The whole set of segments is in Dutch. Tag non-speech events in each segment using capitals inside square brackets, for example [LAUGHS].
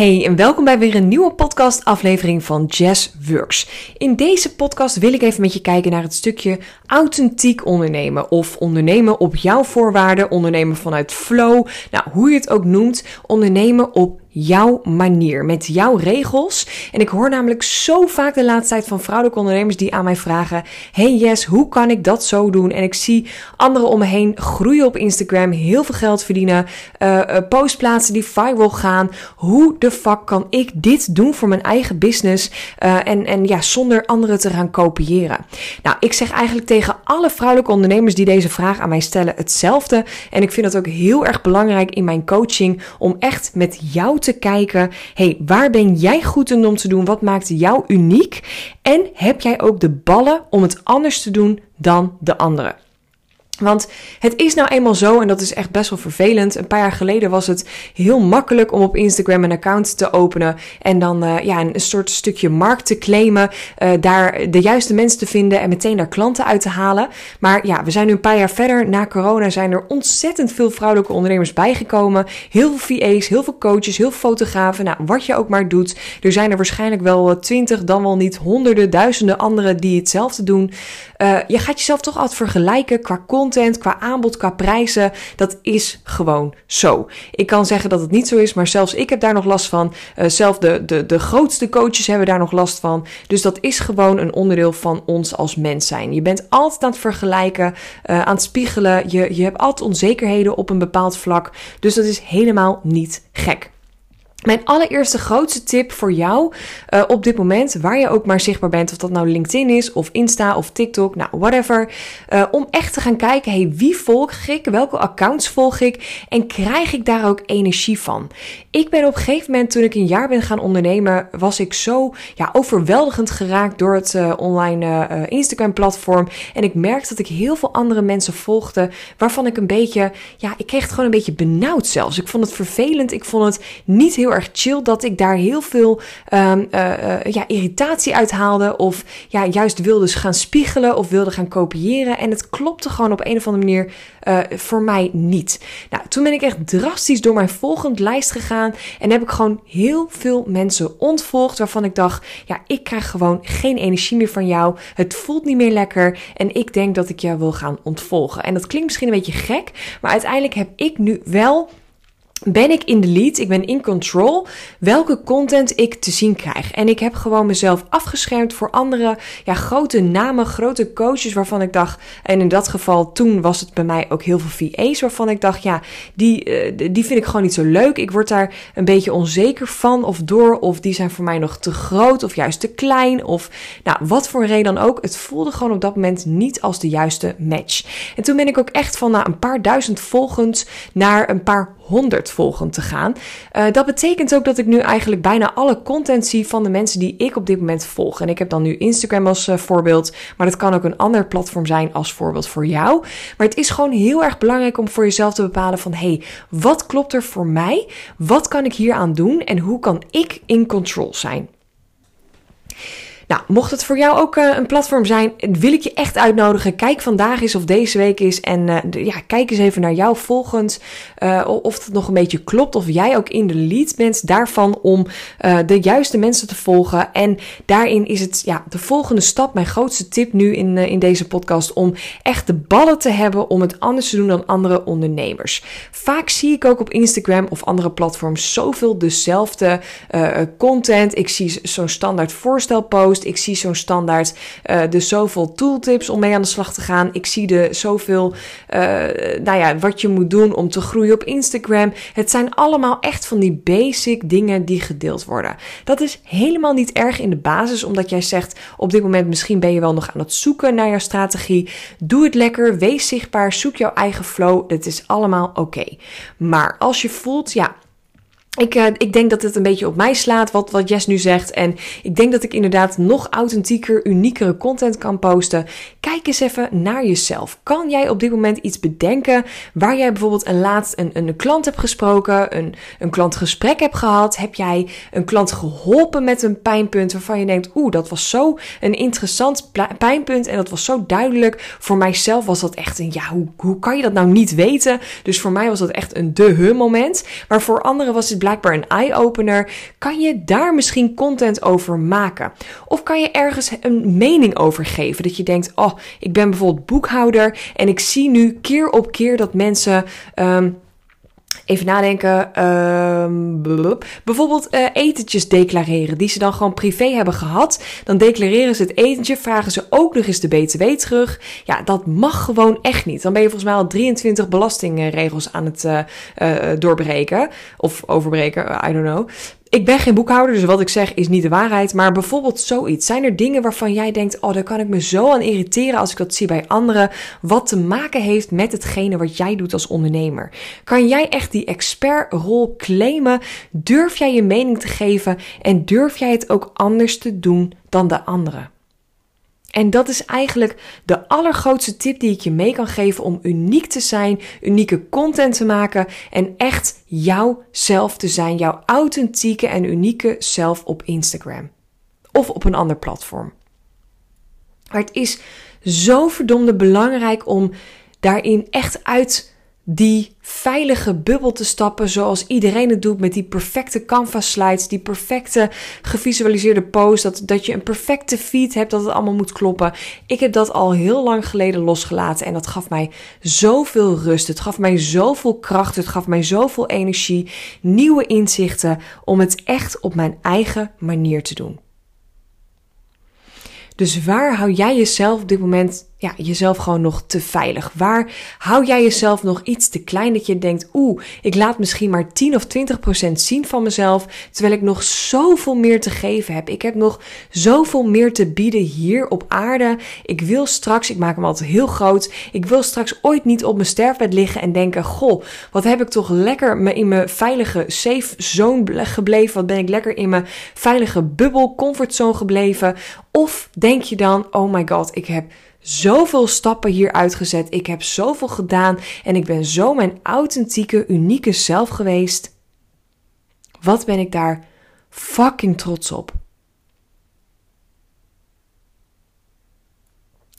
Hey en welkom bij weer een nieuwe podcast aflevering van Jazz Works. In deze podcast wil ik even met je kijken naar het stukje authentiek ondernemen of ondernemen op jouw voorwaarden, ondernemen vanuit flow, nou hoe je het ook noemt, ondernemen op jouw manier, met jouw regels. En ik hoor namelijk zo vaak de laatste tijd van vrouwelijke ondernemers die aan mij vragen: Hey Yes, hoe kan ik dat zo doen? En ik zie anderen om me heen groeien op Instagram, heel veel geld verdienen, uh, postplaatsen die viral gaan. Hoe de fuck kan ik dit doen voor mijn eigen business uh, en, en ja, zonder anderen te gaan kopiëren? Nou, ik zeg eigenlijk tegen alle vrouwelijke ondernemers die deze vraag aan mij stellen hetzelfde. En ik vind het ook heel erg belangrijk in mijn coaching om echt met jou te kijken, hey, waar ben jij goed in om te doen? Wat maakt jou uniek? En heb jij ook de ballen om het anders te doen dan de anderen? Want het is nou eenmaal zo, en dat is echt best wel vervelend. Een paar jaar geleden was het heel makkelijk om op Instagram een account te openen. En dan uh, ja, een soort stukje markt te claimen. Uh, daar de juiste mensen te vinden en meteen daar klanten uit te halen. Maar ja, we zijn nu een paar jaar verder. Na corona zijn er ontzettend veel vrouwelijke ondernemers bijgekomen. Heel veel VA's, heel veel coaches, heel veel fotografen. Nou, wat je ook maar doet. Er zijn er waarschijnlijk wel twintig, dan wel niet honderden, duizenden anderen die hetzelfde doen. Je gaat jezelf toch altijd vergelijken qua content qua aanbod, qua prijzen. Dat is gewoon zo. Ik kan zeggen dat het niet zo is, maar zelfs ik heb daar nog last van. Uh, de, de, de grootste coaches hebben daar nog last van. Dus dat is gewoon een onderdeel van ons als mens zijn. Je bent altijd aan het vergelijken, uh, aan het spiegelen. Je, je hebt altijd onzekerheden op een bepaald vlak. Dus dat is helemaal niet gek. Mijn allereerste grootste tip voor jou uh, op dit moment, waar je ook maar zichtbaar bent, of dat nou LinkedIn is, of Insta, of TikTok, nou whatever, uh, om echt te gaan kijken, hey, wie volg ik, welke accounts volg ik en krijg ik daar ook energie van? Ik ben op een gegeven moment, toen ik een jaar ben gaan ondernemen, was ik zo ja, overweldigend geraakt door het uh, online Instagram-platform en ik merkte dat ik heel veel andere mensen volgde, waarvan ik een beetje, ja, ik kreeg het gewoon een beetje benauwd zelfs. Ik vond het vervelend, ik vond het niet heel erg chill dat ik daar heel veel um, uh, uh, ja, irritatie uit haalde. Of ja, juist wilde gaan spiegelen of wilde gaan kopiëren. En het klopte gewoon op een of andere manier uh, voor mij niet. Nou, toen ben ik echt drastisch door mijn volgende lijst gegaan. En heb ik gewoon heel veel mensen ontvolgd. Waarvan ik dacht, ja, ik krijg gewoon geen energie meer van jou. Het voelt niet meer lekker. En ik denk dat ik jou wil gaan ontvolgen. En dat klinkt misschien een beetje gek. Maar uiteindelijk heb ik nu wel ben ik in de lead, ik ben in control welke content ik te zien krijg. En ik heb gewoon mezelf afgeschermd voor andere ja, grote namen, grote coaches waarvan ik dacht, en in dat geval toen was het bij mij ook heel veel VA's waarvan ik dacht, ja, die, uh, die vind ik gewoon niet zo leuk. Ik word daar een beetje onzeker van of door, of die zijn voor mij nog te groot of juist te klein of nou, wat voor reden dan ook. Het voelde gewoon op dat moment niet als de juiste match. En toen ben ik ook echt van na een paar duizend volgend naar een paar 100 volgend te gaan. Uh, dat betekent ook dat ik nu eigenlijk bijna alle content zie van de mensen die ik op dit moment volg. En ik heb dan nu Instagram als uh, voorbeeld, maar dat kan ook een ander platform zijn als voorbeeld voor jou. Maar het is gewoon heel erg belangrijk om voor jezelf te bepalen van hey, wat klopt er voor mij? Wat kan ik hier aan doen en hoe kan ik in control zijn? Nou, mocht het voor jou ook uh, een platform zijn, wil ik je echt uitnodigen. Kijk vandaag eens of deze week is. En uh, ja, kijk eens even naar jou volgend. Uh, of het nog een beetje klopt. Of jij ook in de lead bent daarvan om de juiste mensen te volgen. En daarin is het ja, de volgende stap, mijn grootste tip nu in, in deze podcast. Om echt de ballen te hebben om het anders te doen dan andere ondernemers. Vaak zie ik ook op Instagram of andere platforms zoveel dezelfde content. Ik zie zo'n standaard voorstelpost. Ik zie zo'n standaard uh, de zoveel tooltips om mee aan de slag te gaan. Ik zie de zoveel, uh, nou ja, wat je moet doen om te groeien op Instagram. Het zijn allemaal echt van die basic dingen die gedeeld worden. Dat is helemaal niet erg in de basis, omdat jij zegt op dit moment misschien ben je wel nog aan het zoeken naar jouw strategie. Doe het lekker, wees zichtbaar, zoek jouw eigen flow. Dat is allemaal oké. Maar als je voelt, ja, ik, uh, ik denk dat het een beetje op mij slaat, wat, wat Jess nu zegt. En ik denk dat ik inderdaad nog authentieker, uniekere content kan posten. Kijk eens even naar jezelf. Kan jij op dit moment iets bedenken waar jij bijvoorbeeld een laatst een, een klant hebt gesproken, een, een klantgesprek hebt gehad? Heb jij een klant geholpen met een pijnpunt waarvan je denkt, oeh, dat was zo een interessant pijnpunt en dat was zo duidelijk. Voor mijzelf was dat echt een, ja, hoe, hoe kan je dat nou niet weten? Dus voor mij was dat echt een de-he moment. Maar voor anderen was het blijkbaar een eye-opener. Kan je daar misschien content over maken? Of kan je ergens een mening over geven? Dat je denkt, oh, ik ben bijvoorbeeld boekhouder en ik zie nu keer op keer dat mensen. Um, Even nadenken. Uh, bijvoorbeeld uh, etentjes declareren. Die ze dan gewoon privé hebben gehad. Dan declareren ze het etentje. Vragen ze ook nog eens de BTW terug. Ja, dat mag gewoon echt niet. Dan ben je volgens mij al 23 belastingregels aan het uh, doorbreken. Of overbreken. I don't know. Ik ben geen boekhouder, dus wat ik zeg is niet de waarheid. Maar bijvoorbeeld zoiets. Zijn er dingen waarvan jij denkt: oh, daar kan ik me zo aan irriteren als ik dat zie bij anderen. Wat te maken heeft met hetgene wat jij doet als ondernemer? Kan jij echt die expertrol claimen? Durf jij je mening te geven en durf jij het ook anders te doen dan de anderen? En dat is eigenlijk de allergrootste tip die ik je mee kan geven om uniek te zijn, unieke content te maken en echt jouzelf te zijn, jouw authentieke en unieke zelf op Instagram of op een ander platform. Maar het is zo verdomde belangrijk om daarin echt uit die veilige bubbel te stappen zoals iedereen het doet met die perfecte canvas slides, die perfecte gevisualiseerde post, dat, dat je een perfecte feed hebt, dat het allemaal moet kloppen. Ik heb dat al heel lang geleden losgelaten en dat gaf mij zoveel rust. Het gaf mij zoveel kracht, het gaf mij zoveel energie, nieuwe inzichten om het echt op mijn eigen manier te doen. Dus waar hou jij jezelf op dit moment ja, jezelf gewoon nog te veilig? Waar hou jij jezelf nog iets te klein dat je denkt, oeh, ik laat misschien maar 10 of 20 procent zien van mezelf, terwijl ik nog zoveel meer te geven heb. Ik heb nog zoveel meer te bieden hier op aarde. Ik wil straks, ik maak hem altijd heel groot, ik wil straks ooit niet op mijn sterfbed liggen en denken, goh, wat heb ik toch lekker in mijn veilige safe zone gebleven? Wat ben ik lekker in mijn veilige bubbel, comfortzone gebleven? Of denk je dan, oh my god, ik heb zoveel stappen hier uitgezet. Ik heb zoveel gedaan en ik ben zo mijn authentieke, unieke zelf geweest. Wat ben ik daar fucking trots op?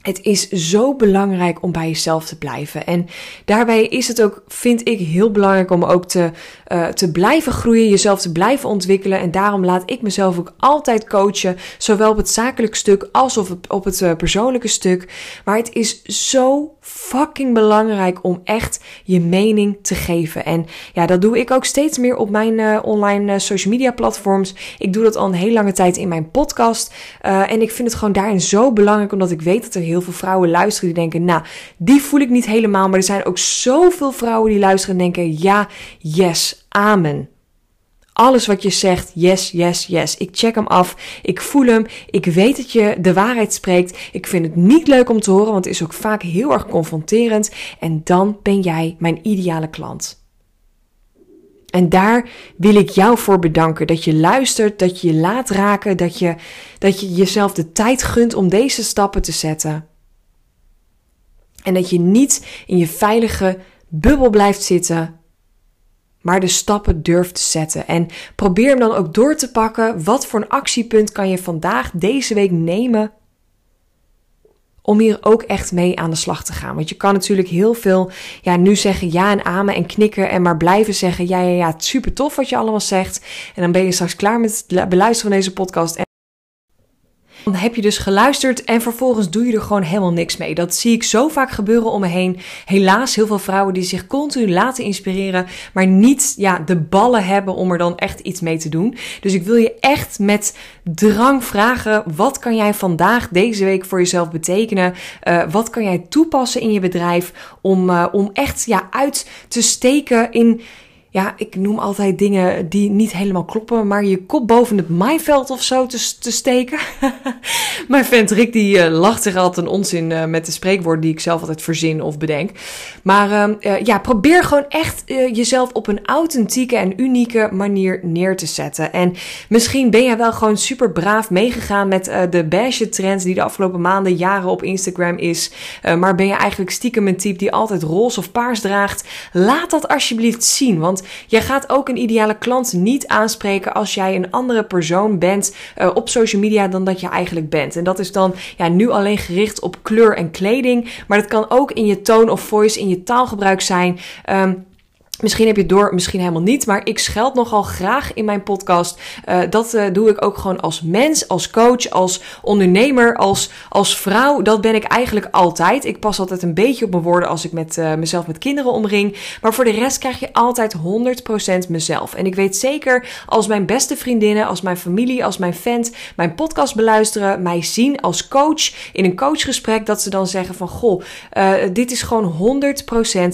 Het is zo belangrijk om bij jezelf te blijven. En daarbij is het ook, vind ik, heel belangrijk om ook te, uh, te blijven groeien, jezelf te blijven ontwikkelen. En daarom laat ik mezelf ook altijd coachen, zowel op het zakelijk stuk als op het, uh, persoonlijke stuk. Maar het is zo fucking belangrijk om echt je mening te geven. En ja, dat doe ik ook steeds meer op mijn uh, online social media platforms. Ik doe dat al een hele lange tijd in mijn podcast. en ik vind het gewoon daarin zo belangrijk, omdat ik weet dat er heel veel vrouwen luisteren die denken, nou, die voel ik niet helemaal. Maar er zijn ook zoveel vrouwen die luisteren en denken, ja, yes, amen. Alles wat je zegt, yes, yes, yes. Ik check hem af. Ik voel hem. Ik weet dat je de waarheid spreekt. Ik vind het niet leuk om te horen, want het is ook vaak heel erg confronterend. En dan ben jij mijn ideale klant. En daar wil ik jou voor bedanken. Dat je luistert, dat je je laat raken, dat je, dat je jezelf de tijd gunt om deze stappen te zetten. En dat je niet in je veilige bubbel blijft zitten, maar de stappen durft te zetten. En probeer hem dan ook door te pakken. Wat voor een actiepunt kan je vandaag, deze week nemen om hier ook echt mee aan de slag te gaan. Want je kan natuurlijk heel veel ja, nu zeggen ja en amen en knikken en maar blijven zeggen ja, ja, ja, super tof wat je allemaal zegt. En dan ben je straks klaar met het beluisteren van deze podcast. Dan heb je dus geluisterd en vervolgens doe je er gewoon helemaal niks mee. Dat zie ik zo vaak gebeuren om me heen. Helaas heel veel vrouwen die zich continu laten inspireren, maar niet ja, de ballen hebben om er dan echt iets mee te doen. Dus ik wil je echt met drang vragen: wat kan jij vandaag, deze week voor jezelf betekenen? Uh, wat kan jij toepassen in je bedrijf om, uh, om echt ja, uit te steken in ja, ik noem altijd dingen die niet helemaal kloppen, maar je kop boven het maaiveld of zo te, te steken. [LAUGHS] Mijn vent Rick die uh, lacht zich altijd een onzin uh, met de spreekwoorden die ik zelf altijd verzin of bedenk. Maar uh, ja, probeer gewoon echt jezelf op een authentieke en unieke manier neer te zetten. En misschien ben jij wel gewoon super braaf meegegaan met de beige trend die de afgelopen maanden, jaren op Instagram is. maar ben je eigenlijk stiekem een type die altijd roze of paars draagt? Laat dat alsjeblieft zien, want jij gaat ook een ideale klant niet aanspreken als jij een andere persoon bent uh, op social media dan dat je eigenlijk bent. En dat is dan ja, nu alleen gericht op kleur en kleding, maar dat kan ook in je tone of voice, in je taalgebruik zijn. Um, Misschien heb je het door, misschien helemaal niet, maar ik scheld nogal graag in mijn podcast. Uh, dat uh, doe ik ook gewoon als mens, als coach, als ondernemer, als, als vrouw. Dat ben ik eigenlijk altijd. Ik pas altijd een beetje op mijn woorden als ik met uh, mezelf met kinderen omring. Maar voor de rest krijg je altijd 100% mezelf. En ik weet zeker, als mijn beste vriendinnen, als mijn familie, als mijn fans mijn podcast beluisteren, mij zien als coach in een coachgesprek, dat ze dan zeggen van, goh, dit is gewoon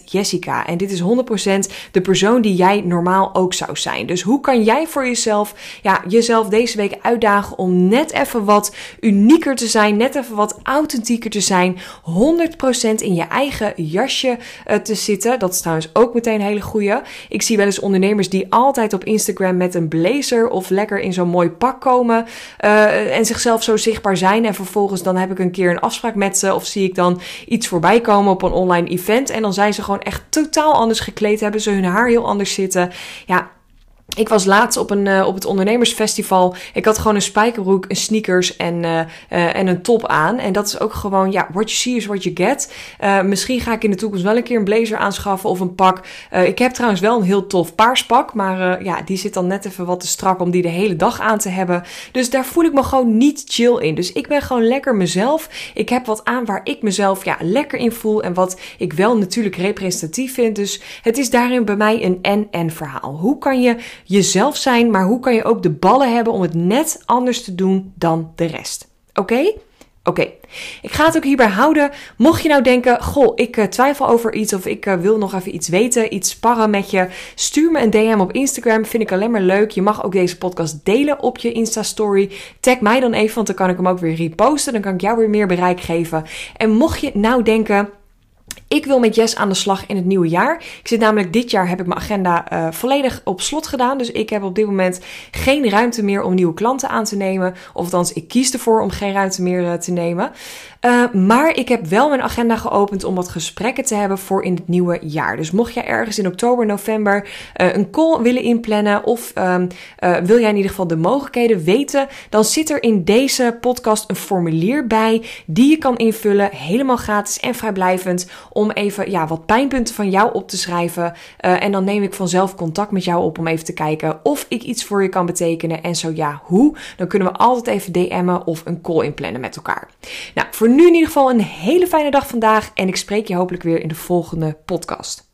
100% Jessica. En dit is 100% de persoon die jij normaal ook zou zijn. Dus hoe kan jij voor jezelf, ja, jezelf deze week uitdagen om net even wat unieker te zijn, net even wat authentieker te zijn, 100% in je eigen jasje uh, te zitten. Dat is trouwens ook meteen een hele goeie. Ik zie wel eens ondernemers die altijd op Instagram met een blazer of lekker in zo'n mooi pak komen uh, en zichzelf zo zichtbaar zijn en vervolgens dan heb ik een keer een afspraak met ze of zie ik dan iets voorbij komen op een online event en dan zijn ze gewoon echt totaal anders gekleed hebben ze hun haar heel anders zitten. Ja, ik was laatst op, een, uh, op het ondernemersfestival. Ik had gewoon een spijkerbroek, een sneakers en, uh, uh, en een top aan. En dat is ook gewoon, ja, what you see is what you get. misschien ga ik in de toekomst wel een keer een blazer aanschaffen of een pak. ik heb trouwens wel een heel tof paars pak. Maar ja, die zit dan net even wat te strak om die de hele dag aan te hebben. Dus daar voel ik me gewoon niet chill in. Dus ik ben gewoon lekker mezelf. Ik heb wat aan waar ik mezelf ja, lekker in voel. En wat ik wel natuurlijk representatief vind. Dus het is daarin bij mij een en-en verhaal. Hoe kan je jezelf zijn, maar hoe kan je ook de ballen hebben om het net anders te doen dan de rest? Oké? Oké, ik ga het ook hierbij houden. Mocht je nou denken, goh, ik uh, twijfel over iets of ik uh, wil nog even iets weten, iets sparren met je, stuur me een DM op Instagram. Vind ik alleen maar leuk. Je mag ook deze podcast delen op je Insta-story. Tag mij dan even, want dan kan ik hem ook weer reposten. Dan kan ik jou weer meer bereik geven. En mocht je nou denken, ik wil met Jess aan de slag in het nieuwe jaar. Ik zit namelijk dit jaar heb ik mijn agenda uh, volledig op slot gedaan. Dus ik heb op dit moment geen ruimte meer om nieuwe klanten aan te nemen. Of althans, ik kies ervoor om geen ruimte meer uh, te nemen. Uh, maar ik heb wel mijn agenda geopend om wat gesprekken te hebben voor in het nieuwe jaar. Dus mocht jij ergens in oktober, november een call willen inplannen of um, wil jij in ieder geval de mogelijkheden weten, dan zit er in deze podcast een formulier bij die je kan invullen, helemaal gratis en vrijblijvend om even ja, wat pijnpunten van jou op te schrijven. Uh, en dan neem ik vanzelf contact met jou op om even te kijken of ik iets voor je kan betekenen. En zo ja, hoe? Dan kunnen we altijd even DM'en of een call inplannen met elkaar. Nou, voor nu in ieder geval een hele fijne dag vandaag. En ik spreek je hopelijk weer in de volgende podcast.